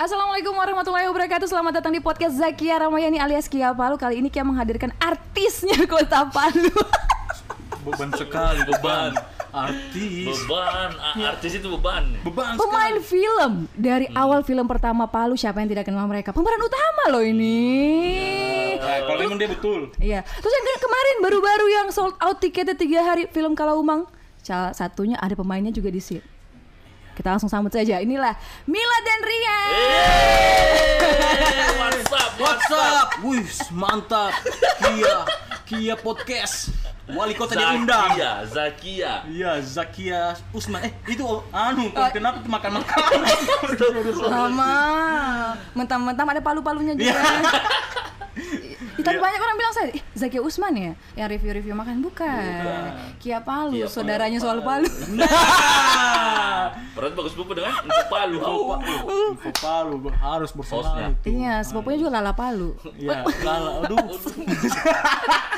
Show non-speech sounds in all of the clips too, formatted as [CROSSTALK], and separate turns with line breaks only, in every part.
Assalamualaikum warahmatullahi wabarakatuh. Selamat datang di podcast Zakia Ramayani alias Kia Palu. Kali ini Kia menghadirkan artisnya [LAUGHS] kota Palu.
Beban sekali beban. Artis.
Beban, a- artis itu beban.
beban
Pemain film. Dari awal film pertama Palu Siapa yang tidak kenal mereka? Pemeran utama loh ini.
Nah, kalau emang dia betul.
Iya. Terus yang ke- kemarin baru-baru yang sold out tiketnya tiga hari Film Kalau Umang. Salah satunya ada pemainnya juga di sini kita langsung sambut saja. Inilah Mila dan Rian.
Eh, WhatsApp,
What's up? Wih, mantap. Kia, Kia Podcast. Wali kota diundang.
Zakia, Zakia.
Iya, Zakia Usman. Eh, itu anu, kenapa tuh makan-makan?
Sama. Mentang-mentang ada palu-palunya juga. Ih, Tapi banyak orang bilang saya, "Ih, Zakia Usman ya yang review-review makan bukan. Kia Palu,
Kia
saudaranya soal
Palu.
Palu. [LAUGHS]
Nah,
Perut bagus pupu dengan info Palu.
info info Palu harus itu.
Iya, sepupunya juga Lala Palu.
Iya, lala, aduh. [LAUGHS]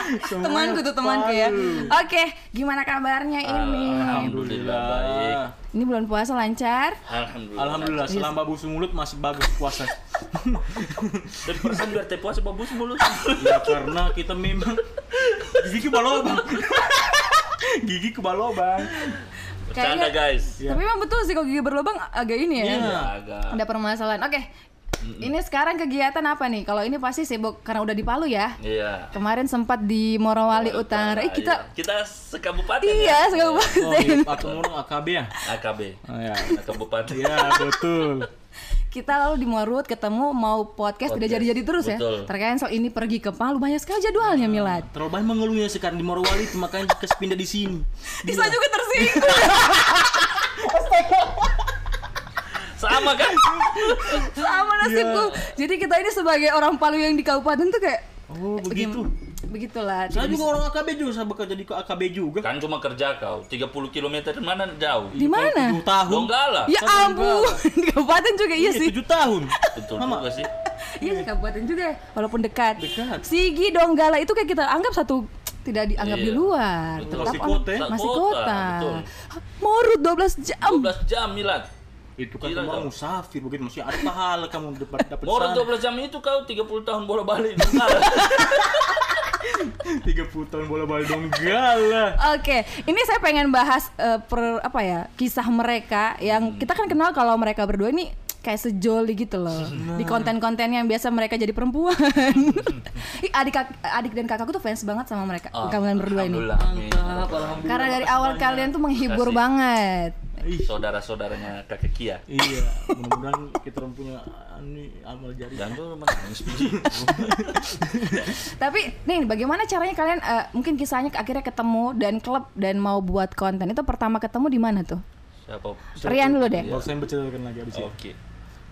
[LAUGHS]
Temanku tuh temanku ya.
Palu.
Oke, gimana kabarnya ini?
Alhamdulillah baik.
Ini bulan puasa lancar.
Alhamdulillah.
Alhamdulillah, selama busu mulut masih bagus puasa.
Dan perasaan biar teh puasa babus mulut.
ya karena kita memang gigi balobang. [LAUGHS] gigi ke balobang.
Bercanda
Kayaknya-
guys.
Iya.
Tapi memang betul sih kalau gigi berlubang agak ini ya.
Iya.
Ya, agak.
Ada permasalahan. Oke. Ini sekarang kegiatan apa nih? Kalau ini pasti sibuk karena udah di Palu ya.
Iya.
Kemarin sempat di Morowali Utara. Eh kita
Iya. kita sekabupaten
iya
ya.
Oh,
sekabupaten.
iya, aku ngomong AKB ya?
AKB.
Oh, ya.
Kabupaten.
Iya, betul. [LAUGHS]
Kita lalu di Morut ketemu mau podcast tidak jadi-jadi terus ya.
Betul.
Terkait soal ini pergi ke Palu banyak sekali jadwalnya Milad.
Terlalu banyak mengeluhnya sekarang di Morowali itu makanya dikasih pindah di sini.
Bisa juga tersinggung. [LAUGHS]
Sama kan?
Sama nasibku. Jadi kita ini sebagai orang Palu yang di kabupaten tuh kayak
Oh, begitu.
Begitulah.
Saya juga orang AKB juga, saya bekerja di AKB juga.
Kan cuma kerja kau 30 km mana jauh?
Di mana?
7 tahun.
Donggala.
Ya ampun, [LAUGHS] di kabupaten juga iya sih.
7 tahun.
Betul juga sih.
Iya sih kabupaten juga walaupun dekat.
Dekat.
Sigi Donggala itu kayak kita anggap satu tidak dianggap
Iya.
di luar,
Betul.
tetap
Masih kota
masih
Kota,
Morut 12 jam.
12 jam Milad.
Itu kan
Gila,
kamu musafir begitu masih ada pahala kamu dapat dapat sana.
12 jam itu kau 30 tahun bola balik Donggala. [LAUGHS]
30 tahun bola balik Donggala.
Oke, ini saya pengen bahas eh, per apa ya kisah mereka yang kita kan kenal kalau mereka berdua ini kayak sejoli gitu loh di konten-konten yang biasa mereka jadi perempuan. [LAUGHS] Adik adik dan kakakku tuh fans banget sama mereka
Oh,
kalian berdua ini.
Mantap.
Karena dari awal kalian tuh menghibur
Kasih.
banget.
Saudara-saudaranya kakek Kia.
Iya, mudah-mudahan kita orang punya ini amal jari.
Jangan dulu menangis.
Tapi nih bagaimana caranya kalian eh, mungkin kisahnya akhirnya ketemu dan klub dan mau buat konten itu pertama ketemu di mana tuh?
Siapa?
Rian dulu deh.
Baru saya berceritakan lagi abis ini.
Oke.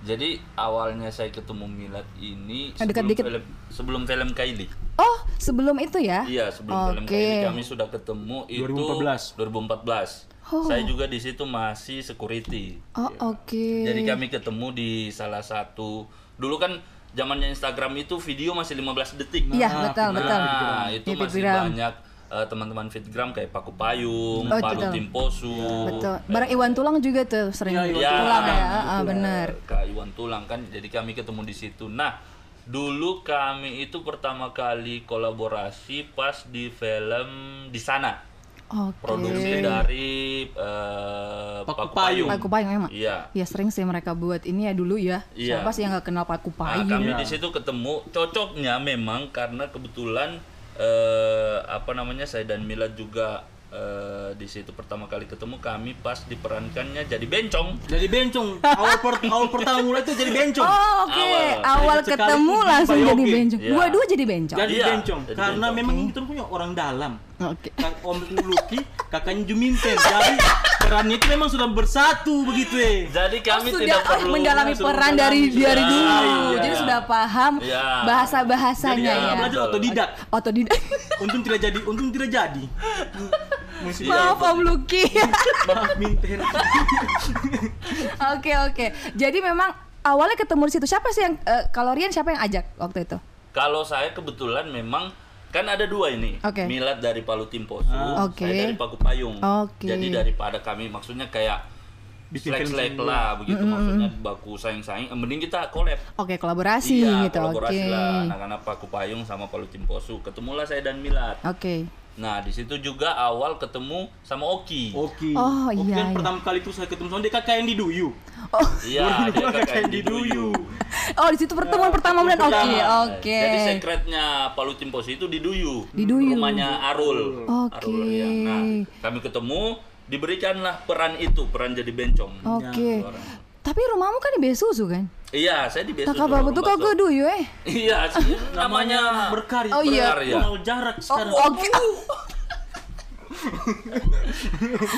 Jadi awalnya saya ketemu Milad ini
dekat
sebelum
dikit.
film sebelum film Kylie.
Oh sebelum itu ya?
Iya, sebelum film
Oke.
Kylie kami sudah ketemu itu
2014.
2014.
Oh.
Saya juga di situ masih security.
Oh oke.
Jadi kami ketemu di salah satu dulu kan zamannya Instagram itu video masih 15 detik.
Iya
Nah,
betul
nah,
betul.
Nah, itu masih
Fitgram.
banyak eh, teman-teman Fitgram kayak Paku Payung,
Oh,
Palu
betul.
Timposu.
Betul. Barang Iwan Tulang juga tuh sering
Iya, Iwan
Ya,
tulang ya. Ah,
betul.
benar.
Kak Iwan Tulang kan. Jadi kami ketemu di situ. Nah, dulu kami itu pertama kali kolaborasi pas di film di sana.
Oke.
Produksi dari eh,
Paku
Paku
Payung.
Paku Payung emang.
Iya.
Ya sering sih mereka buat ini ya dulu ya.
Iya.
Siapa sih yang nggak kenal Paku
Nah,
Payung?
kami
Iya.
di situ ketemu cocoknya memang karena kebetulan eh, apa namanya saya dan Milad juga eh, di situ pertama kali ketemu kami pas diperankannya jadi bencong.
Jadi bencong. Awal per, [LAUGHS] awal pertama mulai itu jadi bencong.
Oh, oke.
Awal.
Awal
sekali
ketemu langsung jadi bencong.
Iya.
Dua-dua jadi bencong.
Jadi
Iya,
bencong.
jadi
Karena
bencong.
memang kita punya orang dalam.
Oke.
Kak Om Luki, kakaknya Juminten. Jadi perannya itu memang sudah bersatu begitu eh.
Jadi kami
oh, sudah
tidak
oh,
perlu
mendalami peran
mendalami,
dari
sudah.
dari dulu.
Iya.
Jadi sudah paham
Iya.
bahasa bahasanya
Jadi
ya.
belajar otodidak.
Otodidak. [LAUGHS]
Untung tidak jadi, untung tidak jadi. Mesti
Maaf Om Lucky. [LAUGHS]
maaf Minten. [LAUGHS]
Oke oke. Jadi memang awalnya ketemu di situ. Siapa sih yang eh, kalau Rian siapa yang ajak waktu itu?
Kalau saya kebetulan memang kan ada dua ini.
Oke.
Milad dari Palu Timposu,
Ah.
Oke.
saya dari Paku Payung.
Oke.
Jadi daripada kami maksudnya kayak
Bikin sendiri.
lah begitu maksudnya baku saing saing mending kita collab
Oke, kolaborasi
iya
gitu. Oke.
kolaborasi lah anak-anak Paku Payung sama Palu Cimposu ketemulah saya dan Milat
Oke.
Nah di situ juga awal ketemu sama Oki
Oke.
Oh,
Oke,
iya,
kan
iya.
pertama kali itu saya ketemu sama dia kakak yang di Duyu.
Oh, [LAUGHS]
iya dia kakak yang di Duyu
oh di situ pertemuan pertama dan oke,
Nah,
oke.
Jadi sekretnya Palu Cimposu itu di Duyu.
Di Duyu.
Rumahnya Arul.
Oke.
Arul Riang. Nah, kami ketemu, diberikanlah peran itu, peran jadi bencong.
Oke.
Orang.
Tapi rumahmu kan di Besusu kan?
Iya, saya di Besu.
Kakak babu tuh kok gue duyu eh.
Iya, sih, [LAUGHS] namanya
berkarya.
Oh, iya.
berkarya.
Kenal jarak sekarang.
Oh, Oke. [LAUGHS]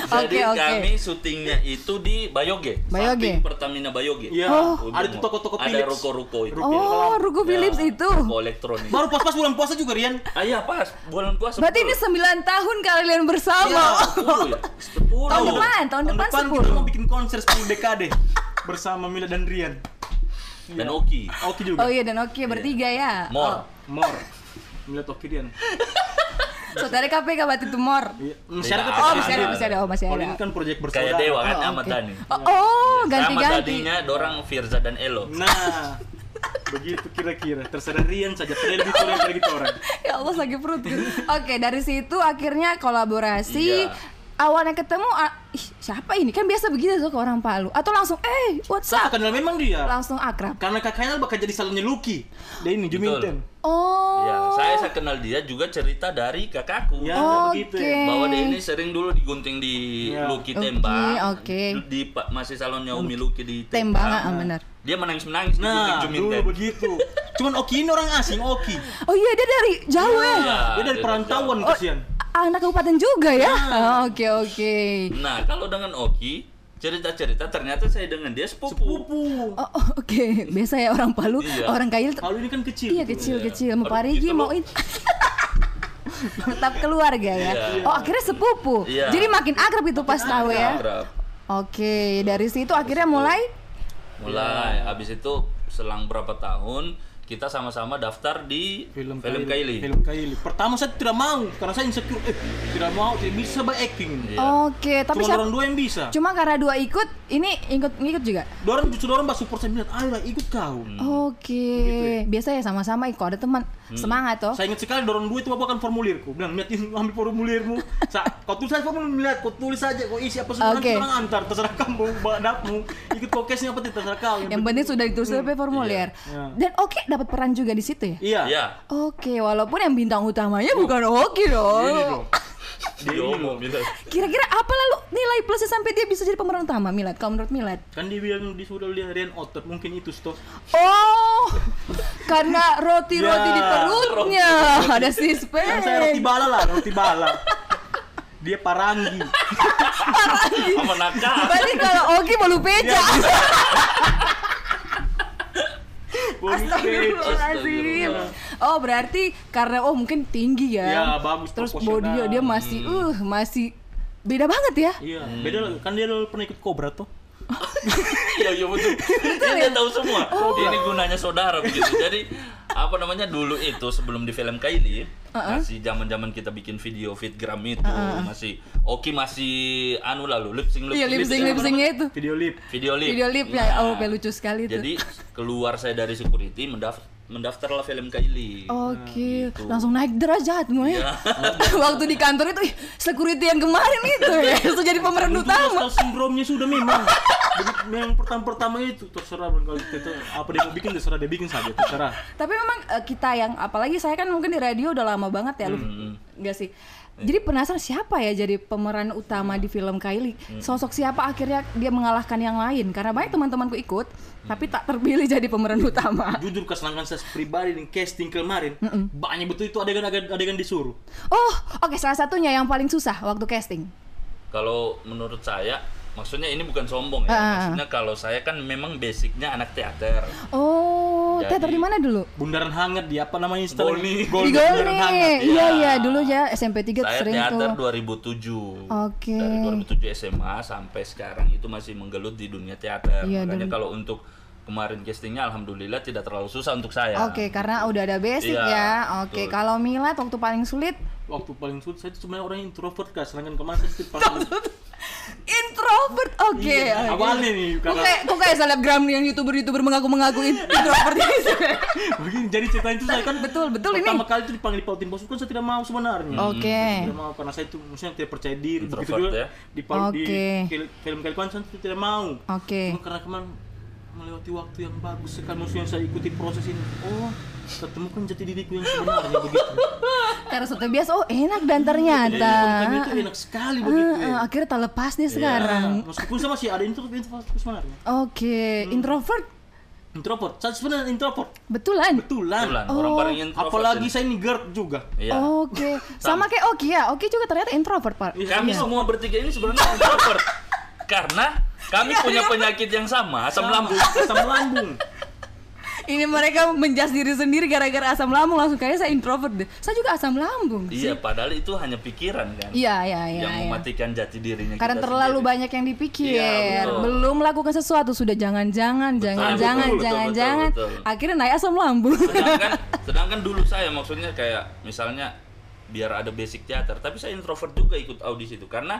Jadi
Oke, oke.
kami syutingnya itu di Bayoge.
Bayoge.
Samping Pertamina Bayoge.
Iya.
Oh.
Ada tuh toko-toko
Ada
Philips.
ruko-ruko itu.
Oh, Ruko Philips
Ya,
itu.
Ruko elektronik.
Baru pas-pas bulan puasa juga Rian.
Ah iya pas, bulan puasa.
Berarti ini
betul.
9 tahun kalian bersama.
Iya, 10 ya. [LAUGHS] 10.
Tahun depan, tahun depan
kita
10.
mau bikin konser 10 dekade bersama Mila dan Rian.
Dan Oki.
Oke juga.
Oh iya dan oke bertiga ya.
Mor.
Mor. Mila Oki Rian. [LAUGHS]
Saudara KPK berarti itu Mor.
Iya. Masih ada
Oh masih ada, masih ada, oh masih
Kalau
ada.
ini kan proyek bersaudara.
Kayak dewa kan
Oh.
Dhani.
Oh, oh
Sama
ganti-ganti.
tadinya dorang Firza dan Elo.
Nah, begitu kira-kira. Terserah Rian saja. Padahal lebih tua dari kita orang. [LAUGHS]
Ya Allah sakit perut. Oke, dari situ akhirnya kolaborasi.
Iya.
Awalnya ketemu, ih, siapa ini? Kan biasa begitu tuh ke orang Palu. Atau langsung, eh, what's
Saya
up?
kenal memang dia.
Langsung akrab.
Karena kakaknya bakal jadi salonnya Lucky. Dia ini Juminten.
Oh.
Ya, saya saya kenal dia juga cerita dari kakakku.
Ya,
Oke.
begitu ya.
Bahwa dia ini sering dulu digunting di
Ya.
Luki
Oke,
Tembang.
oke.
Di pa- masih salonnya Umi Luki di
Tembang,
Tembang.
ah, benar.
Dia menangis-menangis
Nah,
digunting
dulu begitu. Cuman Oki ini orang asing, Oki.
Oh iya, dia dari jauh ya.
Iya,
Dia dari
dia
perantauan
Oh,
kasihan.
Anak kabupaten juga ya? Oh, Oke, oke.
Nah, kalau dengan Oki, cerita-cerita ternyata saya dengan dia sepupu.
Sepupu.
Oh, oh, oke. Biasa ya orang Palu,
Iya.
orang Kail
Kalau ini kan kecil.
Iya kecil-kecil, mau
Aduh,
Parigi
gitu
mau
loh.
ini. [LAUGHS] Tetap keluarga ya.
Iya.
Oh akhirnya sepupu.
Iya.
Jadi makin akrab itu pas tahu ya.
Akrab.
Oke dari situ akhirnya mulai.
Mulai habis itu selang berapa tahun kita sama-sama daftar di
Film,
film Kaili.
Film Kaili. Pertama saya tidak mau karena saya insecure. Eh, tidak mau, tidak bisa by acting.
Iya.
Oke tapi
Cuma
siapa?
orang dua yang bisa.
Cuma karena dua ikut, ini ikut ngikut juga.
Dorang justru orang pas support saya bilang, ayolah ikut kau.
Hmm.
Oke.
ya.
Biasa ya sama-sama ikut ada teman semangat toh.
Saya ingat sekali dorong dua itu bawa kan formulirku. Bilang, lihat ini ambil formulirmu. Sa, kau tulis saja formulir, lihat, kau tulis saja, kau isi apa semua
Oke.
nanti orang antar. Terserah kamu, badapmu. Ikut kokesnya apa tidak terserah kau.
Yang penting sudah ditulis di formulir.
Iya.
Dan oke dapat peran juga di situ ya.
Iya.
Iya.
Oke, walaupun yang bintang utamanya bukan Oki
Ini
dong.
Dia ngomong.
Kira-kira apa lalu nilai plusnya sampai dia bisa jadi pemeran utama Milad? Kalau menurut Milad?
Kan dia bilang di sudah lihat Rian otot, mungkin itu stop.
Oh, karena roti-roti
Ya,
di perutnya ada
Kan saya
sispen.
roti bala lah, roti bala. Dia paranggi.
Sama nakal.
Berarti kalau Oki malu peja. Astagfirullahaladzim. Oh berarti karena oh mungkin tinggi ya.
Ya, bagus,
Terus body dia masih uh masih beda banget ya.
Iya, beda lah. Kan dia dulu pernah ikut Cobra tuh. [LAUGHS]
Iya iya betul. Dia, dia tahu semua. Ini gunanya saudara begitu. Jadi apa namanya dulu itu sebelum di film Kaili masih zaman zaman kita bikin video fitgram itu masih Oki masih anu lalu lip sync
Iya lip sync lip syncnya itu.
Video lip.
video lip
Video lip ya. Oh lucu sekali itu.
jadi keluar saya dari security mendaftar mendaftarlah film Kaili
Oke,
gitu.
langsung naik derajatmu ya.
Iya. [LAUGHS]
Waktu di kantor itu, ih, security yang kemarin itu ya, langsung jadi pemeran
juga
utama.
sindromnya sudah memang. [LAUGHS] Yang pertama-pertama itu terserah kalau kita apa dia mau bikin terserah dia bikin saja terserah.
Tapi memang eh, kita yang, apalagi saya kan mungkin di radio udah lama banget ya, lu,
Hmm.
enggak sih? Jadi penasaran siapa ya jadi pemeran utama di film Kylie?
Hmm.
Sosok siapa akhirnya dia mengalahkan yang lain? Karena banyak teman-temanku ikut, tapi tak terpilih jadi pemeran utama.
Jujur kesenangan saya pribadi di casting kemarin banyak betul itu adegan-adegan adegan disuruh.
Oh, oke salah satunya yang paling susah waktu casting.
kalau menurut saya maksudnya ini bukan sombong ya
Ah.
maksudnya kalau saya kan memang basicnya anak teater
Oh,
Jadi-
teater di mana dulu?
Bundaran hangat di apa namanya istilahnya?
Golni.
Di
Golni, Bundaran
Golni.
hangat.
Iya iya dulu ya SMP 3
saya
sering
teater
tuh.
2007
Oke.
dari 2007 SMA sampai sekarang itu masih menggelut di dunia teater
Iya,
makanya
dan-
kalau untuk kemarin castingnya alhamdulillah tidak terlalu susah untuk saya
Oke, karena udah ada basic
Iya,
ya. Oke,
betul.
kalau Milad waktu paling sulit
Waktu paling sulit saya itu sebenarnya orang introvert kan, sedangkan kemarin saya itu paling [LAUGHS]
introvert oke
Iya,
oke.
awalnya nih,
kok
karena-
kayak kok kayak selebgram yang youtuber youtuber mengaku mengaku [LAUGHS] introvert ini
Begini, jadi cerita itu saya kan
betul betul ini
pertama kali itu dipanggil di Pautin Bos kan saya tidak mau sebenarnya.
oke
Tidak mau karena saya itu maksudnya tidak percaya diri. Begitu
Introvert
juga
ya?
di Paul di
Oke.
film kali konsen saya tidak mau.
oke
Cuma karena kemarin melewati waktu yang bagus sekali maksudnya saya ikuti proses ini. Oh, ketemukan jati diriku yang sebenarnya begitu.
karena suatu biasa oh enak dan ternyata
Jadi itu enak sekali begitu.
Ah,
ya.
akhirnya tak lepas nih sekarang
Nah, meskipun saya masih ada introvert introvert sebenarnya.
oke
Hmm.
introvert
Introvert, saya sebenarnya introvert.
betulan
Betulan.
Orang
Oh.
paling introvert.
Apalagi saya ini GERD juga.
Iya.
oke sama kayak Oki ya Oki juga ternyata introvert pak
Kami semua bertiga ini sebenarnya introvert. [LAUGHS] Karena kami punya penyakit yang sama, asam lambung.
Asam lambung.
ini mereka menjas diri sendiri gara-gara asam lambung langsung kayaknya saya introvert deh saya juga asam lambung
Iya, padahal itu hanya pikiran kan.
iya iya iya
yang
iya.
mematikan jati dirinya
Karena
kita
terlalu
sendiri.
banyak yang dipikir,
Iya, betul.
belum melakukan sesuatu sudah jangan-jangan, jangan-jangan, jangan-jangan, akhirnya naik asam lambung.
sedangkan [LAUGHS] sedangkan dulu saya maksudnya kayak misalnya biar ada basic teater tapi saya introvert juga ikut audisi itu karena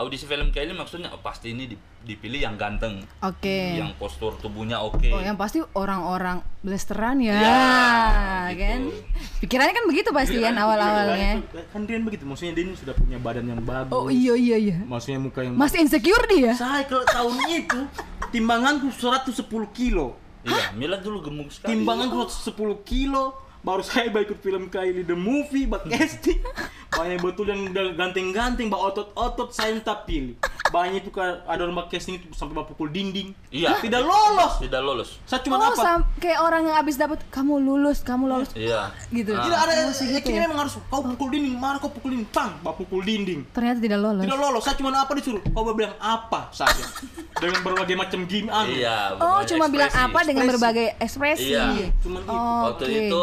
audisi film kayak ini maksudnya oh, pasti ini di- dipilih yang ganteng
Oke.
yang postur tubuhnya oke
Oh, yang pasti orang-orang blasteran ya,
Ya,
kan?
gitu.
Pikirannya kan begitu pasti kan awal-awalnya.
Kan Dian begitu, maksudnya Dian sudah punya badan yang bagus.
Oh iya iya iya.
Maksudnya muka yang
Masih insecure dia?
Saya kalau tahun itu timbanganku 110 kilo.
iya Mila dulu gemuk sekali
Timbanganku 110 kilo. Baru saya baik ikut film Kylie the Movie, bak casting. Banyak betul yang udah ganteng-ganteng, bak otot-otot saya minta pilih. Banyak itu ada orang bak casting itu sampai bak pukul dinding.
iya
Tidak lolos.
tidak lolos
Saya cuma
Oh,
apa?
sam- kayak orang yang abis dapat kamu lulus, kamu lulus
iya
gitu.
Ah.
Tidak ada
Masih gitu
acting
ya?
memang harus kau pukul dinding, mana kau pukul dinding, pang, bak pukul dinding.
Ternyata tidak lolos.
Tidak lolos, saya cuma apa disuruh? Kau bilang apa saja. Dengan berbagai macam game anu.
iya
Oh, cuma bilang apa dengan
Ekspresi.
berbagai ekspresi.
Iya.
Cuman itu.
Oh,
waktu itu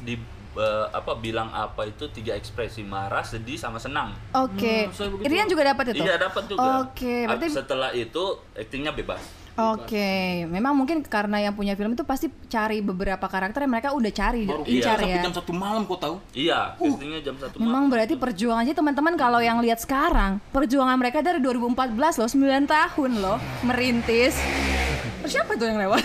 di eh, apa bilang apa itu tiga ekspresi marah sedih sama senang
Oke.
Hmm, saya begitu.
Rian juga dapat itu?
iya dapat juga
Oke,
Ab-
berarti
setelah itu aktingnya bebas
Oke, memang mungkin karena yang punya film itu pasti cari beberapa karakter yang mereka udah cari,
Baru
incar
sampai
ya.
jam satu malam kau tahu?
iya castingnya jam satu malam
Memang berarti perjuangannya teman-teman kalau yang lihat sekarang, perjuangan mereka dari 2014 loh, 9 tahun loh, merintis. Siapa tuh yang lewat?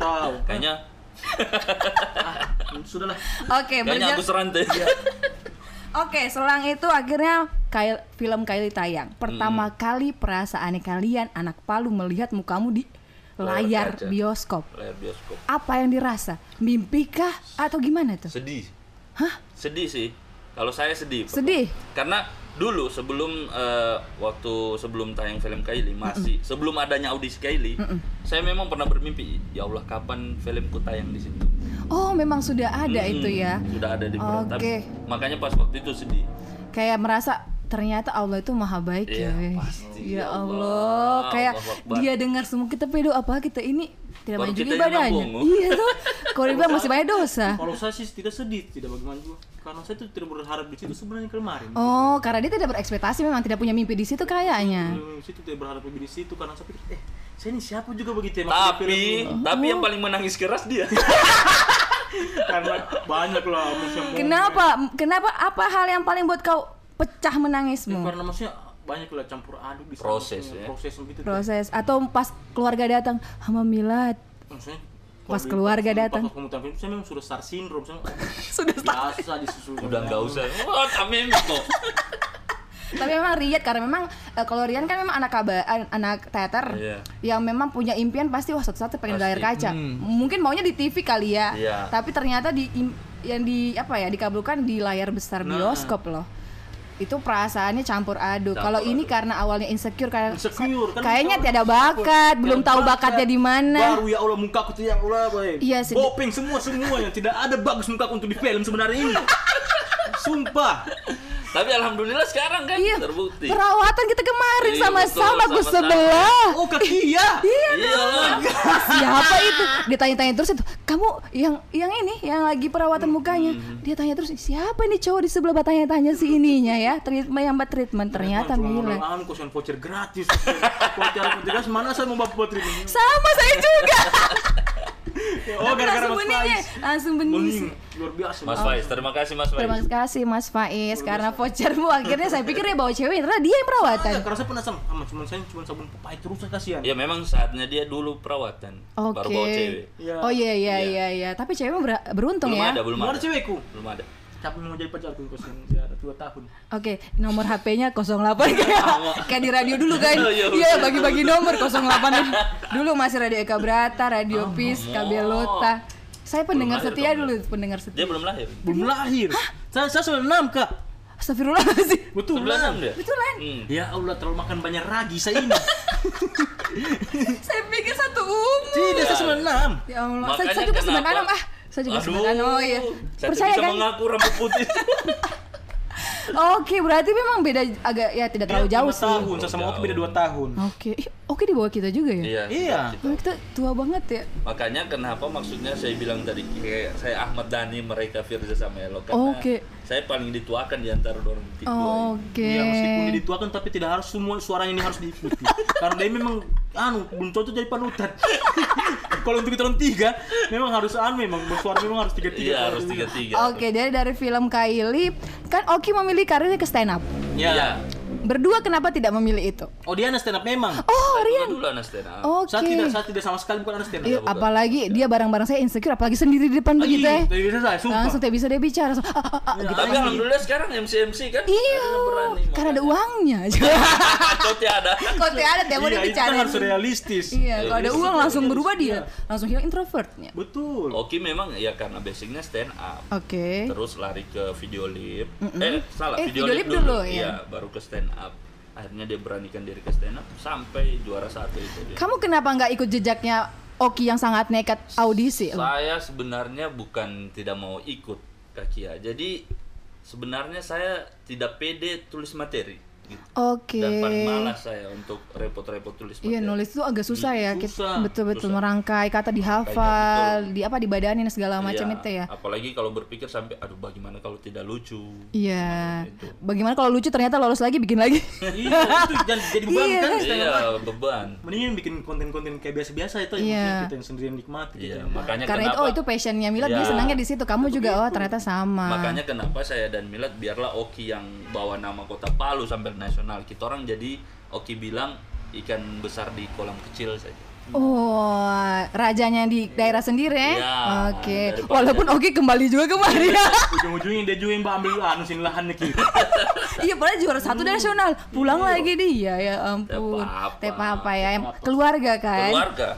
Tahu.
kayaknya [LAUGHS]
Sudahlah.
Oke,
kayaknya
berjalan.
aku serantai [LAUGHS]
Oke, selang itu akhirnya Kail, film Kylie tayang. Pertama kali perasaan kalian anak Palu melihat mukamu di layar
Layar kaca.
bioskop.
layar bioskop
Apa yang dirasa? Mimpikah atau gimana tuh?
sedih
Hah?
sedih sih kalau saya sedih Pak.
Sedih?
karena dulu sebelum eh, waktu sebelum tayang film Kylie masih sebelum adanya audisi Kylie saya memang pernah bermimpi ya Allah kapan filmku tayang di situ
Oh, memang sudah ada
Mm-mm,
itu ya.
sudah ada di
Oke.
makanya pas waktu itu sedih
Kayak merasa ternyata Allah itu maha baik
Iya,
ya. weh.
pasti.
Ya
Ya
Allah,
Allah,
kayak
Akbar.
dia dengar semua kita pedo apa kita ini tidak
yang
ibadahnya. Iya tuh. Kalau masih banyak dosa.
Kalau saya sih tidak sedih, tidak bagaimana juga. Karena saya tuh tidak berharap di situ sebenarnya kemarin.
Oh, karena dia tidak berekspektasi memang tidak punya mimpi di situ kayaknya.
Di situ tidak berharap lebih di situ karena saya pikir, eh saya ini siapa juga begitu ya
tapi
ini.
tapi
Oh.
yang paling menangis keras dia [LAUGHS]
karena banyak lah maksudnya momen.
Kenapa? Kenapa apa hal yang paling buat kau pecah
Ya,
menangismu?
karena maksudnya banyak lah campur aduk di
Proses, ya.
proses begitu
Proses atau pas keluarga datang, hama milad.
maksudnya
Pas keluarga datang.
pas film saya memang sudah star syndrome saya [LAUGHS]
Sudah
biasa disusul
udah nggak usah oh tamim kok [LAUGHS]
Tapi memang Riyad karena memang eh, kalau Rian kan memang anak kaba, an- anak teater
Iya.
yang memang punya impian pasti wah satu-satu pengen di layar kaca. Mungkin maunya di TV kali ya.
Iya.
Tapi ternyata di yang di apa ya dikabulkan di layar besar
Nah.
bioskop loh. Itu perasaannya campur aduk. Kalau ini karena awalnya insecure kayak
Insecure, kan
kayaknya tiada bakat, belum tahu
bakat.
bakatnya di mana.
baru ya Allah mukaku tuh yang Allah boy
Iya, sedih.
bopeng semua semuanya tidak ada bagus mukaku untuk di film sebenarnya ini [LAUGHS] sumpah
tapi alhamdulillah sekarang kan
Iya.
terbukti
Perawatan kita kemarin
Iya,
sama-sama
betul,
Gus sebelah.
oh kaki ya
Iya.
iya
siapa itu ditanya-tanya terus itu kamu yang yang ini yang lagi perawatan mukanya dia tanya terus siapa ini cowok di sebelah bertanya-tanya si ininya ya treatment yang buat treatment ternyata Mila
Anu kosan voucher gratis. Voucher gratis mana saya mau voucher ini?
sama saya juga [LAUGHS]
Oh, gara-gara
langsung
Mas
bening ya, langsung bening.
Bening, luar biasa.
Mas Faiz, terima kasih Mas Faiz.
Terima kasih Mas Faiz karena vouchermu akhirnya saya pikir dia bawa cewek ternyata dia yang perawatan.
Iya, karena saya pernah sama, cuman saya cuma sabun pepaya terus saya kasihan.
Ya memang saatnya dia dulu perawatan,
Oke.
baru bawa cewek.
Iya.
Oh iya iya
Iya.
iya iya. Tapi cewekmu ber- beruntung
Belum
ya.
ada, belum
Belum
ada.
ada cewekku.
Belum ada.
Siapa yang mau jadi pacarku dia ada 2 tahun.
Oke, nomor HP-nya 08 kayak kayak di radio dulu kan.
Oh, iya,
Iya,
betul.
bagi-bagi nomor 08. Dulu masih Radio Eka Brata, Radio Pis, KB Lota. Saya pendengar
Belum lahir
setia dulu, pendengar
Dia
setia.
belum lahir.
Belum lahir. Saya saya 96, Kak.
Astagfirullahaladzim.
Betul.
96 dia.
Betulan.
Hmm.
Ya Allah, terlalu makan banyak ragi saya ini. [LAUGHS]
Saya pikir satu umur.
Tidak, saya 96.
Ya Allah, saya,
Makanya
saya juga
kenapa-
96 ah. Saya juga
Aduh,
96. Oh iya.
Saya
Percaya
bisa
kan?
mengaku rambut putih. [LAUGHS]
Oke, berarti memang beda agak ya tidak terlalu
Dia
jauh sih.
tahun, saya sama Oki beda 2 tahun.
Oke, oke di bawah kita juga ya.
Iya.
Iya.
kita-
Oh, kita tua banget ya.
Makanya kenapa maksudnya saya bilang tadi kayak saya Ahmad Dhani mereka Firza sama Elo karena
Oke.
Saya paling dituakan di antara orang tiga ini.
Oke.
Iya, meskipun dia dituakan tapi tidak harus semua suaranya ini harus diikuti. [LAUGHS] Karena dia memang anu belum cocok jadi panutan. [LAUGHS] Kalau untuk kita orang tiga, memang harus anu memang bersuara memang harus tiga tiga.
Iya harus tiga tiga.
Oke, dari dari film Kylie, kan Oki memilih karirnya ke stand up.
Ya.
Iya.
Berdua kenapa tidak memilih itu?
Oh dia anak stand up memang.
Oh,
Saya
Rian.
dulu anak stand up.
Oke.
Saya tidak saya tidak sama sekali bukan anak stand up.
Iya, apalagi dia barang-barang saya insecure, apalagi sendiri di depan
Ah,
begitu
iya,
ya.
dari biasa saya, sumpah.
Langsung tidak bisa dia bicara. langsung, ah, ah, ah,
Iya.
gitu.
Tapi alhamdulillah sekarang MC MC kan.
Iya,
berani,
karena ada uangnya.
Kau [LAUGHS] ada.
Kok tidak ada tiap
Iya,
mau dia
itu
bicara.
kan harus realistis.
Iya, kalau ada uang langsung berubah dia,
Iya.
langsung hilang introvertnya.
Betul.
Oki memang ya karena basicnya stand up.
Oke.
Terus lari ke video lip. Eh salah
Eh,
video, lip dulu,
ya.
Iya, baru ke stand up. Akhirnya dia beranikan diri ke stand up sampai juara satu itu dia.
Kamu kenapa nggak ikut jejaknya Oki yang sangat nekat audisi?
Saya sebenarnya bukan tidak mau ikut Kakia. Jadi sebenarnya saya tidak pede tulis materi. Gitu.
Oke.
Dan paling malas saya untuk repot-repot tulis materi.
Iya nulis itu agak susah ya, kita
Susah.
betul-betul merangkai kata dihafal, di apa dibadanin segala macam
Iya,
itu ya.
Apalagi kalau berpikir sampai aduh bagaimana kalau tidak lucu.
Iya.
Itu.
Bagaimana kalau lucu ternyata lolos lagi bikin lagi? [LAUGHS]
iya, itu jadi jadi beban
Iya.
kan.
Iya, beban.
Mendingan bikin konten-konten kayak biasa-biasa itu yang
Iya.
maksudnya kita yang sendirian nikmati.
Iya,
gitu.
makanya
Karena itu
kenapa
oh itu passionnya Milad dia
Iya.
senangnya di situ. Kamu juga oh ternyata sama.
Makanya kenapa saya dan Milad biarlah Oki yang bawa nama kota Palu sampai nasional. Kita orang jadi Oki bilang ikan besar di kolam kecil saja.
Oh, rajanya di daerah sendiri ya?
Iya,
Oke.
daripada-
Walaupun Oki kembali juga kemari ya.
Ujung-ujungnya dia juga yang ambil anu sini lahannya kita. [LAUGHS]
iya, padahal juara satu nasional. Pulang lagi dia ya ampun.
apa.
Tep apa ya? Em- Keluarga kan.
Keluarga.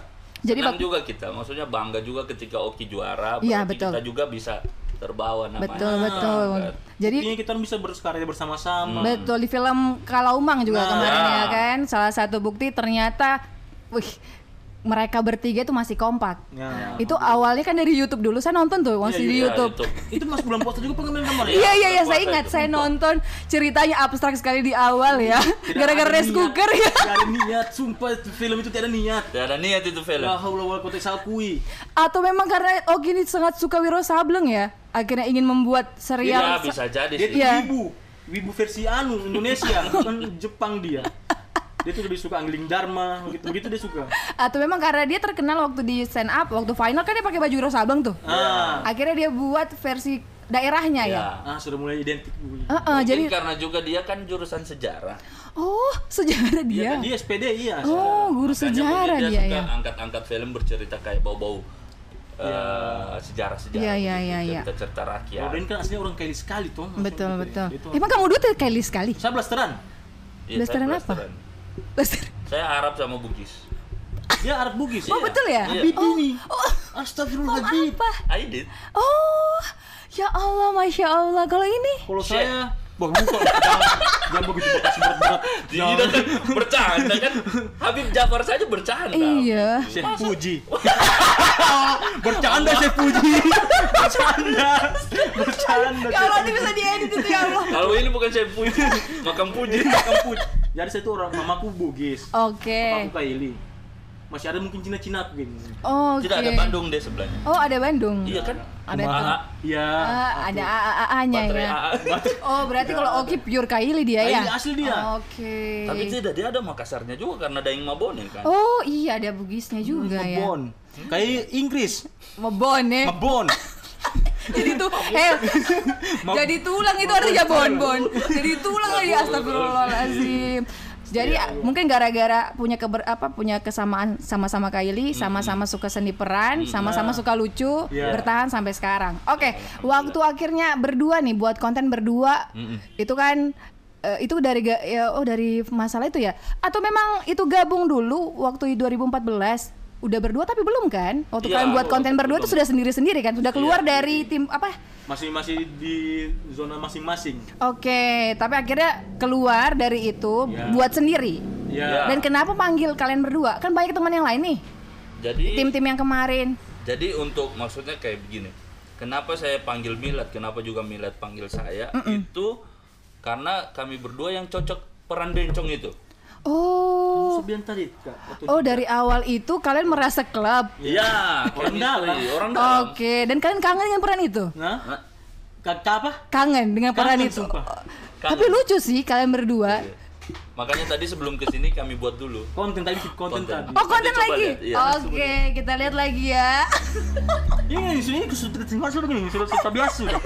Jadi
Senang juga kita, maksudnya bangga juga ketika Oki juara.
Iya,
berarti
betul.
Kita juga bisa terbawa namanya.
Betul, betul.
Kan?
Jadi
kita bisa berkarya bersama-sama.
Betul di film Kalaumang juga
Nah.
kemarin ya kan. Salah satu bukti ternyata wih mereka bertiga itu masih kompak.
Ya.
Itu awalnya kan dari YouTube dulu. Saya nonton tuh masih
Iya,
di
iya,
YouTube.
Itu masuk bulan puasa juga pengambilan gambar ya?
Iya iya iya saya ingat
itu.
saya nonton ceritanya abstrak sekali di awal ya. [LAUGHS] Gara-gara rice cooker ya.
Tidak ada niat, sumpah itu film itu tidak ada niat.
Tidak ada niat itu film.
La haula wala quwata.
Atau memang karena Ogi ini sangat suka Wiro Sableng ya. Akhirnya ingin membuat
Iya,
serial.
bisa jadi
Dia
sih.
Iya.
wibu, wibu versi anu Indonesia, [LAUGHS] bukan Jepang dia. Dia tuh lebih suka angling dharma, begitu begitu dia suka.
Atau memang karena dia terkenal waktu di stand up, waktu final kan dia pakai baju Wiro Sableng tuh.
Ah,
Akhirnya dia buat versi daerahnya ya.
Ya.
ah sudah mulai identik.
Heeh,
Mungkin
jadi
karena juga dia kan jurusan sejarah.
oh sejarah dia.
Dia SPD iya.
Oh, guru
Makanya
sejarah dia
suka
ya.
angkat-angkat film bercerita kayak bau-bau eh, sejarah-sejarah.
Iya, iya,
gitu,
iya, iya.
Cerita-cerita rakyat.
Ren kan aslinya orang Kaili sekali tuh.
Betul
gitu ya.
betul.
Itu.
Emang kamu dulu tuh Kylie sekali.
Saya blasteran.
Iya,
Blasteran
saya
apa? Blaster-
Saya Arab sama Bugis.
Dia Arab Bugis.
Oh betul ya?
Iya.
Habib ini.
Oh,
Astagfirullahaladzim.
apa?
I did.
Oh, ya Allah, masya Allah. Kalau ini,
Kalau
Shit.
saya Wah, bukan. [LAUGHS] jangan, jangan begitu kasih berat-berat.
Tidak kan bercanda kan. Habib Jafar saja bercanda.
iya.
Chef Puji. [LAUGHS] Bercanda Chef Puji. Bercanda. Bercanda.
Ya Allah, ini bisa diedit itu ya Allah.
Kalau ini bukan saya puji, makam puji.
Makan Puji. Jadi saya tuh orang mamaku Bugis.
Oke.
Aku Kaili. masih ada mungkin Cina-Cina begini.
Oh, Oke.
Tidak ada Bandung deh sebelahnya.
Oh, ada Bandung.
Iya kan?
Ada
AA.
Iya.
Ah, ada AA-nya
Baterai
ya. Oh, berarti kalau Oki pure Kaili dia ya?
Kaili asli dia.
Oke.
Tapi tidak dia ada Makassarnya juga karena Daeng Mabone kan.
Oh, iya ada bugisnya juga ya.
Mebon. Kayak Inggris.
Mebon ya.
Mebon.
Jadi tuh, hell. [LAUGHS] jadi tulang itu artinya bon-bon. Jadi tulang lagi astagfirullahalazim. Jadi
Ya
mungkin gara-gara punya keber, apa punya kesamaan sama-sama Kylie, sama-sama suka seni peran, sama-sama suka lucu,
Iya.
bertahan sampai sekarang. Oke, waktu akhirnya berdua nih buat konten berdua. Itu kan eh, itu dari ya, oh dari masalah itu ya? Atau memang itu gabung dulu waktu 2014? Udah berdua tapi belum kan? Waktu
Iya,
kalian buat konten berdua
belum.
itu sudah sendiri-sendiri kan? Sudah keluar
Iya.
dari tim apa?
Masih masih di zona masing-masing.
Oke, tapi akhirnya keluar dari itu
Ya.
buat sendiri.
Iya.
Dan kenapa panggil kalian berdua? Kan banyak teman yang lain nih,
Jadi
tim-tim yang kemarin.
Jadi untuk maksudnya kayak begini. Kenapa saya panggil Milad? Kenapa juga Milad panggil saya? Itu karena kami berdua yang cocok peran bencong itu.
Oh,
Sebian tadi, Kak.
Oh dari awal itu kalian merasa klub.
Iya,
Orang dalam.
Orang dalam.
Oke, dan kalian kangen dengan peran itu?
Nah, kata apa?
Kangen dengan peran
Kangen,
itu.
sumpah.
Tapi lucu sih kalian berdua.
Iya. Makanya tadi sebelum ke sini kami buat dulu.
Konten tadi, konten,
Konten.
tadi.
Oh konten
Nanti
lagi?
iya.
Oke, kita lihat lagi ya. [LAUGHS]
Ini di sini terima sudah sudah sudah biasa sudah.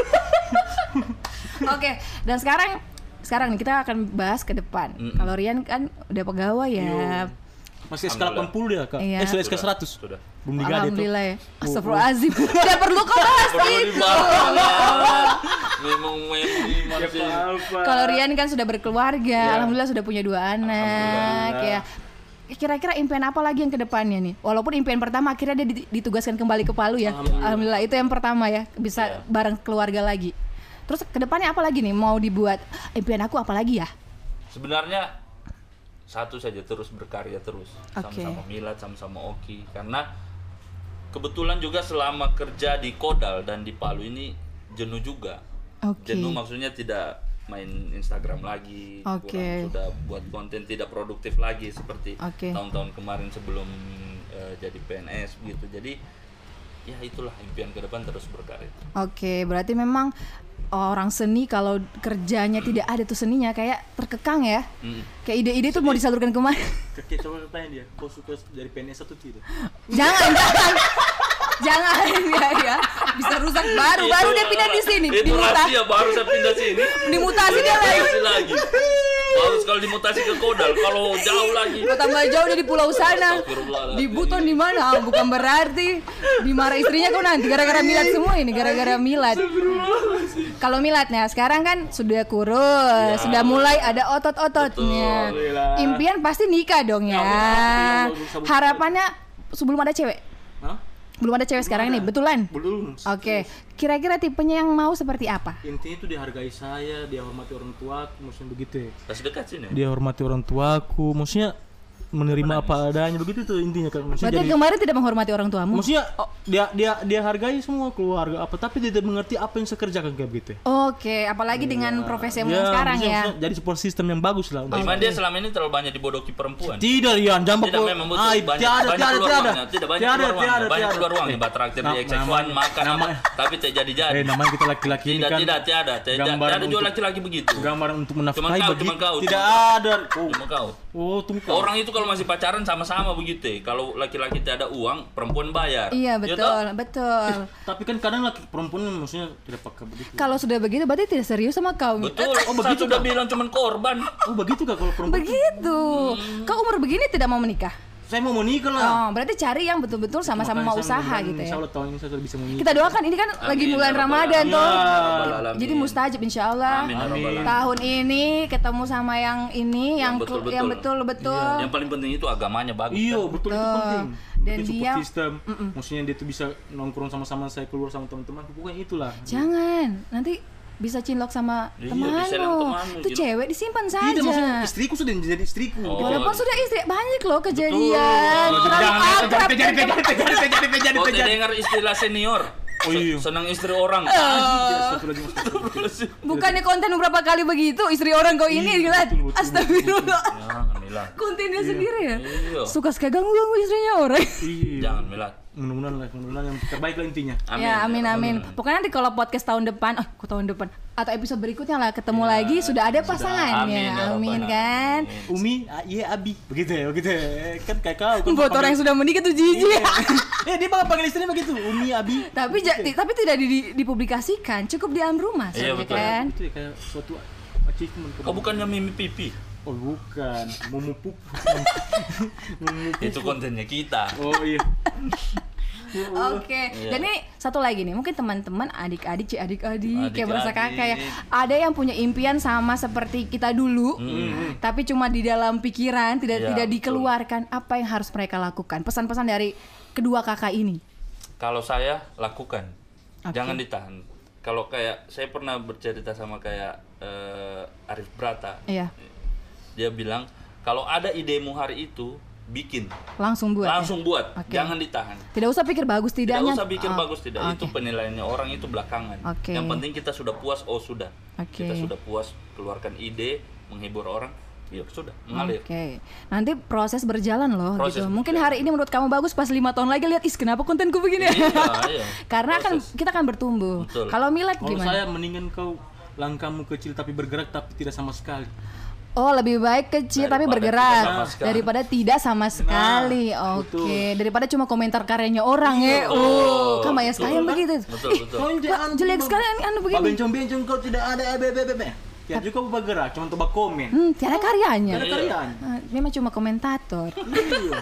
[LAUGHS]
Oke, dan sekarang sekarang nih kita akan bahas ke depan. Kalau Rian kan udah pegawai ya.
Masih SK 80 dia, Kak.
Iya.
Eh, sudah SK
Sudah,
100.
sudah.
Belum digaji tuh.
Alhamdulillah ya. Astagfirullahaladzim. [LAUGHS] Tidak perlu kau bahas itu.
Memang
Ya?
Kalau Rian kan sudah berkeluarga, alhamdulillah sudah punya dua anak ya. Kira-kira impian apa lagi yang ke depannya nih? Walaupun impian pertama akhirnya dia dit- ditugaskan kembali ke Palu ya. Alhamdulillah, itu yang pertama ya, bisa bareng keluarga lagi. Terus ke depannya apa lagi nih? Mau dibuat impian aku apa lagi ya?
Sebenarnya satu saja terus berkarya terus
Oke.
sama-sama Milad sama-sama Oki karena kebetulan juga selama kerja di Kodal dan di Palu ini jenuh juga.
Oke.
Jenuh maksudnya tidak main Instagram lagi,
Oke.
kurang sudah buat konten tidak produktif lagi seperti
Oke.
tahun-tahun kemarin sebelum eh, jadi PNS gitu. Jadi ya itulah impian ke depan terus berkarya.
Oke, berarti memang orang seni kalau kerjanya tidak ada tuh seninya kayak terkekang ya.
Mm.
Kayak ide-ide tuh mau disalurkan ke mana?
Kakek coba tanya dia, kau suka dari PNS atau tidak?
jangan, jangan. jangan ya ya. Bisa rusak baru, baru dia pindah di sini.
Itu
Dimuta-
rahasia baru saya pindah sini.
dimutasi dia lagi.
Harus kalau dimutasi ke Kodal, kalau jauh lagi.
Kalau tambah jauh di pulau sana. Di Buton di mana? Ah, Bukan berarti dimarah istrinya kok nanti gara-gara Milad semua ini, gara-gara Milad. Kalau Milad nah sekarang kan sudah kurus, sudah mulai ada otot-ototnya. Impian pasti nikah dong ya. Harapannya sebelum ada cewek. Belum ada cewek sekarang ini, betulan?
Belum.
Oke, kira-kira tipenya yang mau seperti apa?
Intinya itu dihargai saya, dia hormati orang tuaku, maksudnya begitu ya.
Pas dekat sini.
Dia hormati orang tuaku, maksudnya menerima apa adanya begitu tuh intinya kan. Maksudnya
Berarti
jadi
kemarin tidak menghormati orang tuamu?
maksudnya oh, dia dia dia hargai semua keluarga apa tapi dia tidak mengerti apa yang saya kerjakan kayak begitu. ya.
Oke, apalagi dengan profesi yang
Ya,
sekarang
maksudnya-
ya.
maksudnya Jadi support system yang bagus lah. untuk-
Cuman dia selama ini terlalu banyak dibodoki perempuan.
Tidak, Rian, jangan
Tidak memang banyak,
tiada,
banyak
tiada,
keluar
tiada.
uangnya, tidak banyak
Tiada,
keluar uangnya,
tiada,
banyak
tiada.
keluar uangnya,
Eh,
buat traktir di
nam-
XX1
namanya-
makan apa,
namanya-
tapi tidak jadi-jadi.
Eh, namanya kita laki-laki ini
Tidak,
kan.
tidak, tiada, tidak,
gambaran
tidak ada juga
untuk-
laki-laki begitu.
Gambaran untuk menafkahi
kau,
tidak ada. Oh,
Cuma kau.
Oh tunggu kau.
Orang itu kalau masih pacaran sama-sama begitu ya. Kalau laki-laki tidak ada uang, perempuan bayar.
Iya
Ya
betul,
toh?
betul.
Tapi kan kadang laki perempuan maksudnya tidak pakai begitu.
Kalau sudah begitu berarti tidak serius sama kau.
Betul.
Oh,
Saya
begitu,
sudah bilang cuman korban.
Oh begitu kak kalau perempuan?
Begitu. Kau umur begini tidak mau menikah?
Saya mau menikah lah.
Oh, berarti cari yang betul-betul sama-sama mau usaha
mudah-mudahan
gitu ya.
Insya Allah tahun ini saya sudah bisa menikah.
Kita doakan ini kan lagi
Amin,
bulan
ya
Ramadan
Alamin.
tuh.
Ya.
Jadi mustajab insya Allah.
Amin, ya.
Tahun ini ketemu sama yang ini yang
betul-betul.
yang betul-betul.
Yang paling penting itu agamanya bagus.
Iya betul itu
Betul.
penting.
Dan
support
dia-
system. Maksudnya dia tuh bisa nongkrong sama-sama saya keluar sama teman-teman. Pokoknya itulah.
Jangan, nanti bisa cinlok sama
Iya,
temanmu.
diseleng temanmu,
Itu
gitu.
cewek disimpan saja.
Tidak maksudnya istriku sudah jadi istriku.
Oh.
Walaupun sudah istri banyak loh kejadian
Betul.
terlalu
Jangan,
akrab.
jangan, jangan,
Kau
jangan.
tidak dengar istilah senior?
Oh iya.
senang istri orang.
Astagfirullahaladzim.
Bukannya konten beberapa kali begitu, istri orang kau ini
Iya, betul,
Astagfirullah.
Jangan.
Kontennya sendiri ya.
Iya.
Suka suka ganggu ganggu istrinya orang.
Iya.
Jangan Milan.
Mudah-mudahan lah, mudah-mudahan yang terbaik lah intinya.
ya amin amin. Pokoknya nanti kalau podcast tahun depan, oh kok tahun depan atau episode berikutnya lah ketemu lagi sudah ada pasangannya.
Amin, ya
Amin, kan.
Alamin.
Umi, iya Abi. Begitu ya, begitu ya. Kan kayak kau. kan
Buat orang yang sudah menikah tuh jijik.
Iya. Eh, dia bakal panggil istrinya begitu. Umi, Abi.
tapi ti- tapi tidak di- dipublikasikan, cukup di dalam rumah
Iya,
saja
betul.
kan.
Itu ya kayak suatu achievement.
Oh bukannya mimi pipi?
Oh, bukan. Mumu pup. [LAUGHS]
Itu kontennya kita.
Oh iya. [LAUGHS]
Oke,
Iya.
dan ini satu lagi nih, mungkin teman-teman adik-adik, cik adik-adik, kayak berasa kakak ya. Ada yang punya impian sama seperti kita dulu, tapi cuma di dalam pikiran, tidak
Iya,
tidak
betul.
dikeluarkan. Apa yang harus mereka lakukan? Pesan-pesan dari kedua kakak ini.
Kalau saya lakukan,
Oke.
jangan ditahan. Kalau kayak saya pernah bercerita sama kayak eh, Arif Brata,
Iya,
dia bilang kalau ada idemu hari itu bikin,
langsung buat. ya?
langsung buat,
Oke.
jangan ditahan.
Tidak usah pikir bagus
Tidak
tidaknya.
usah pikir
Oh,
bagus tidak, itu
oke.
penilaiannya orang itu belakangan.
Oke.
Yang penting kita sudah puas, oh sudah,
Oke.
kita sudah puas keluarkan ide, menghibur orang, ya sudah mengalir.
Oke, nanti proses berjalan loh
Proses
gitu. Mungkin hari ini menurut kamu bagus, pas lima tahun lagi lihat, is kenapa kontenku begini?
Iya, iya. [LAUGHS]
Karena kan
Proses.
kita akan bertumbuh.
Betul.
Kalau Milad
Kalau
gimana?
saya mendingan kau langkahmu kecil tapi bergerak tapi tidak sama sekali.
Oh lebih baik kecil tapi
Daripada
bergerak
tidak sama sekali.
daripada tidak sama sekali. Oke, daripada cuma komentar karyanya orang ya. Oh, kan banyak sekali yang begitu.
Betul, betul.
Wah, jelek sekali anu, anu begini.
bencong-bencong kau tidak ada EBBBB. Ya juga kau bergerak, cuma coba komen.
Hmm, tiada karyanya.
Ada
Iya.
karyanya.
Memang cuma komentator.
Iya.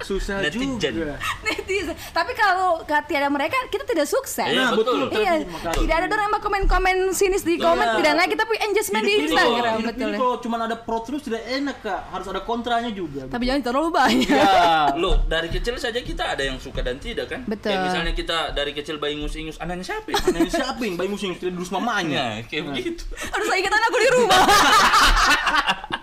Susah
Netizen.
juga.
Netizen. Tapi kalau gak tiada mereka, kita tidak sukses.
Iya,
Nah,
betul.
betul.
Iya, tidak ada orang yang komen-komen sinis di komen,
Iya.
tidak naik kita punya engagement di Instagram,
hidup
betul
ini kalau cuma ada pro terus tidak enak kak, harus ada kontranya juga.
Tapi jangan terlalu banyak.
ya.
Loh, dari kecil saja kita ada yang suka dan tidak kan?
Betul.
Kayak misalnya kita dari kecil bayi ingus-ingus, anaknya siapa? ya?
Nah, siapa yang bayi musim tidak durus mamanya?
Nah, kayak begitu.
Harus saya ingat anakku di rumah. [LAUGHS]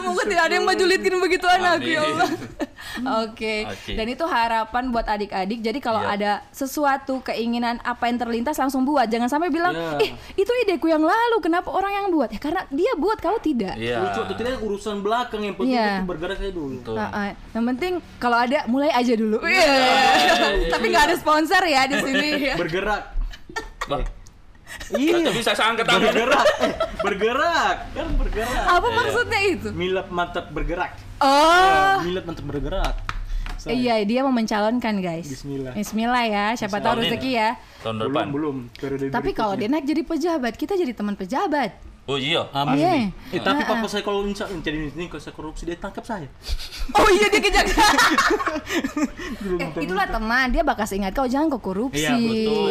[LAUGHS] Ya semoga tidak ada yang majulitkin begitu anakku ya
Amin.
Allah. [LAUGHS] Oke.
Oke.
Dan itu harapan buat adik-adik. Jadi kalau
Iya.
ada sesuatu keinginan apa yang terlintas langsung buat. Jangan sampai bilang,
Iya.
"Ih, itu ideku yang lalu, kenapa orang yang buat?" Ya karena dia buat, kau tidak.
Iya.
Lucu atau tidak urusan belakang yang penting
Iya.
itu bergerak saya dulu.
Nah, eh, yang penting kalau ada mulai aja dulu. Iya. [LAUGHS] Tapi nggak ada sponsor ya di sini ya.
Bergerak. Iya.
Kata bisa tangan.
Bergerak. Eh, bergerak. Kan bergerak.
Apa maksudnya itu?
Milap mantap bergerak.
Oh.
Milap mantap bergerak. Saya-
Iya, dia mau mencalonkan, guys.
Bismillah.
Bismillah ya, siapa tahu rezeki ya.
Tahun
Belum,
depan.
belum. Periode
Tapi kalau dia naik jadi pejabat, kita jadi teman pejabat.
Oh iya.
Amin.
Iya.
Eh, tapi papa saya kalau insya jadi ini kalau saya korupsi dia tangkap saya. [LAUGHS]
Oh iya dia kejaksaan. [LAUGHS]
Belum
eh, itulah teman, dia bakal ingat kau jangan kau korupsi.
Iya, betul.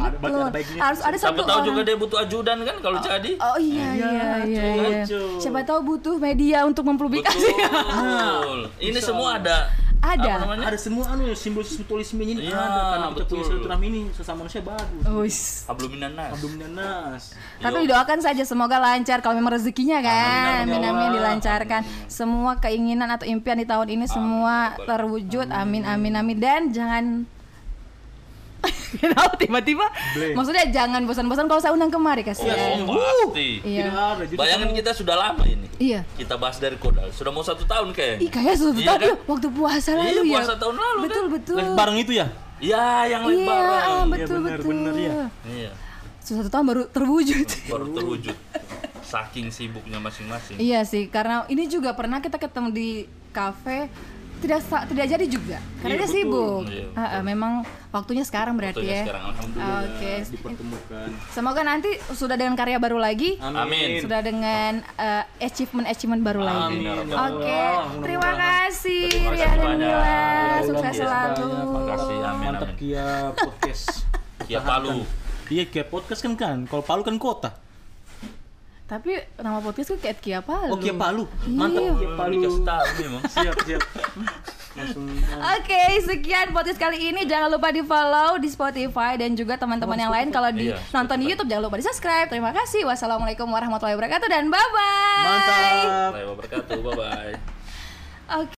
Ada-
Betul.
ada baiknya.
Harus ada
Siapa
satu
tahu
orang.
juga dia butuh ajudan kan kalau jadi.
Oh iya iya iya. iya.
cuy.
Siapa tahu butuh media untuk mempublikasi.
Betul. Ini semua ada.
Ada.
Apa namanya?
Ada semua anu simbol simbolisme ini
Iya,
ada karena kita
betul.
punya silaturahmi ini sesama manusia bagus.
Wis.
Habluminan nas.
Abdul Nas.
Tapi doakan saja semoga lancar kalau memang rezekinya kan.
Amin,
Amin
amin,
amin
amin.
dilancarkan. Semua keinginan atau impian di tahun ini semua terwujud. Amin amin amin dan jangan [LAUGHS] Kenapa tiba-tiba? Maksudnya jangan bosan-bosan kalau saya undang kemari
Oh,
kasihan.
pasti.
Iya.
Bayangin kita sudah lama ini.
Iya.
Kita bahas dari kodal. Sudah mau satu tahun kayaknya.
Ih kayak suatu
Iya
tahun
kan?
ya, waktu puasa
Iya,
lalu ya.
puasa tahun lalu
Betul
kan?
betul.
live bareng itu ya?
Iya, yang
Iya,
lebaran.
betul
benar,
betul.
benar, ya.
Iya.
Satu tahun baru terwujud.
Baru terwujud. Saking sibuknya masing-masing.
iya sih, karena ini juga pernah kita ketemu di kafe tidak tidak jadi juga karena
Iya,
dia
betul.
sibuk.
Iya,
Ah, ah, memang waktunya sekarang berarti
Waktunya
ya.
sekarang alhamdulillah.
Oke.
Dipertemukan.
Semoga nanti sudah dengan karya baru lagi.
Amin.
Sudah dengan eh, achievement-achievement baru lagi.
Amin, ya Rabbal
Oke,
Alamin.
terima kasih Rian dan. Mila.
Ya
Sukses
Allah,
selalu.
Terima kasih, amin,
Mantap. Kia podcast.
Kia Palu.
Iya Kia podcast kan kan. Kalau Palu kan kota.
Tapi nama podcast kan kayak Kia Palu.
Oh Kia Palu. Mantap
Iya.
Kia Palu.
Dikasih tahu memang.
Siap siap. Langsung.
Oke, sekian podcast kali ini. Jangan lupa di follow di Spotify dan juga teman-teman yang lain kalau di
Iya,
nonton di
Spotify.
YouTube jangan lupa di subscribe. Terima kasih. Wassalamualaikum warahmatullahi wabarakatuh dan bye bye.
Mantap.
Warahmatullahi wabarakatuh. Bye bye.
Oke.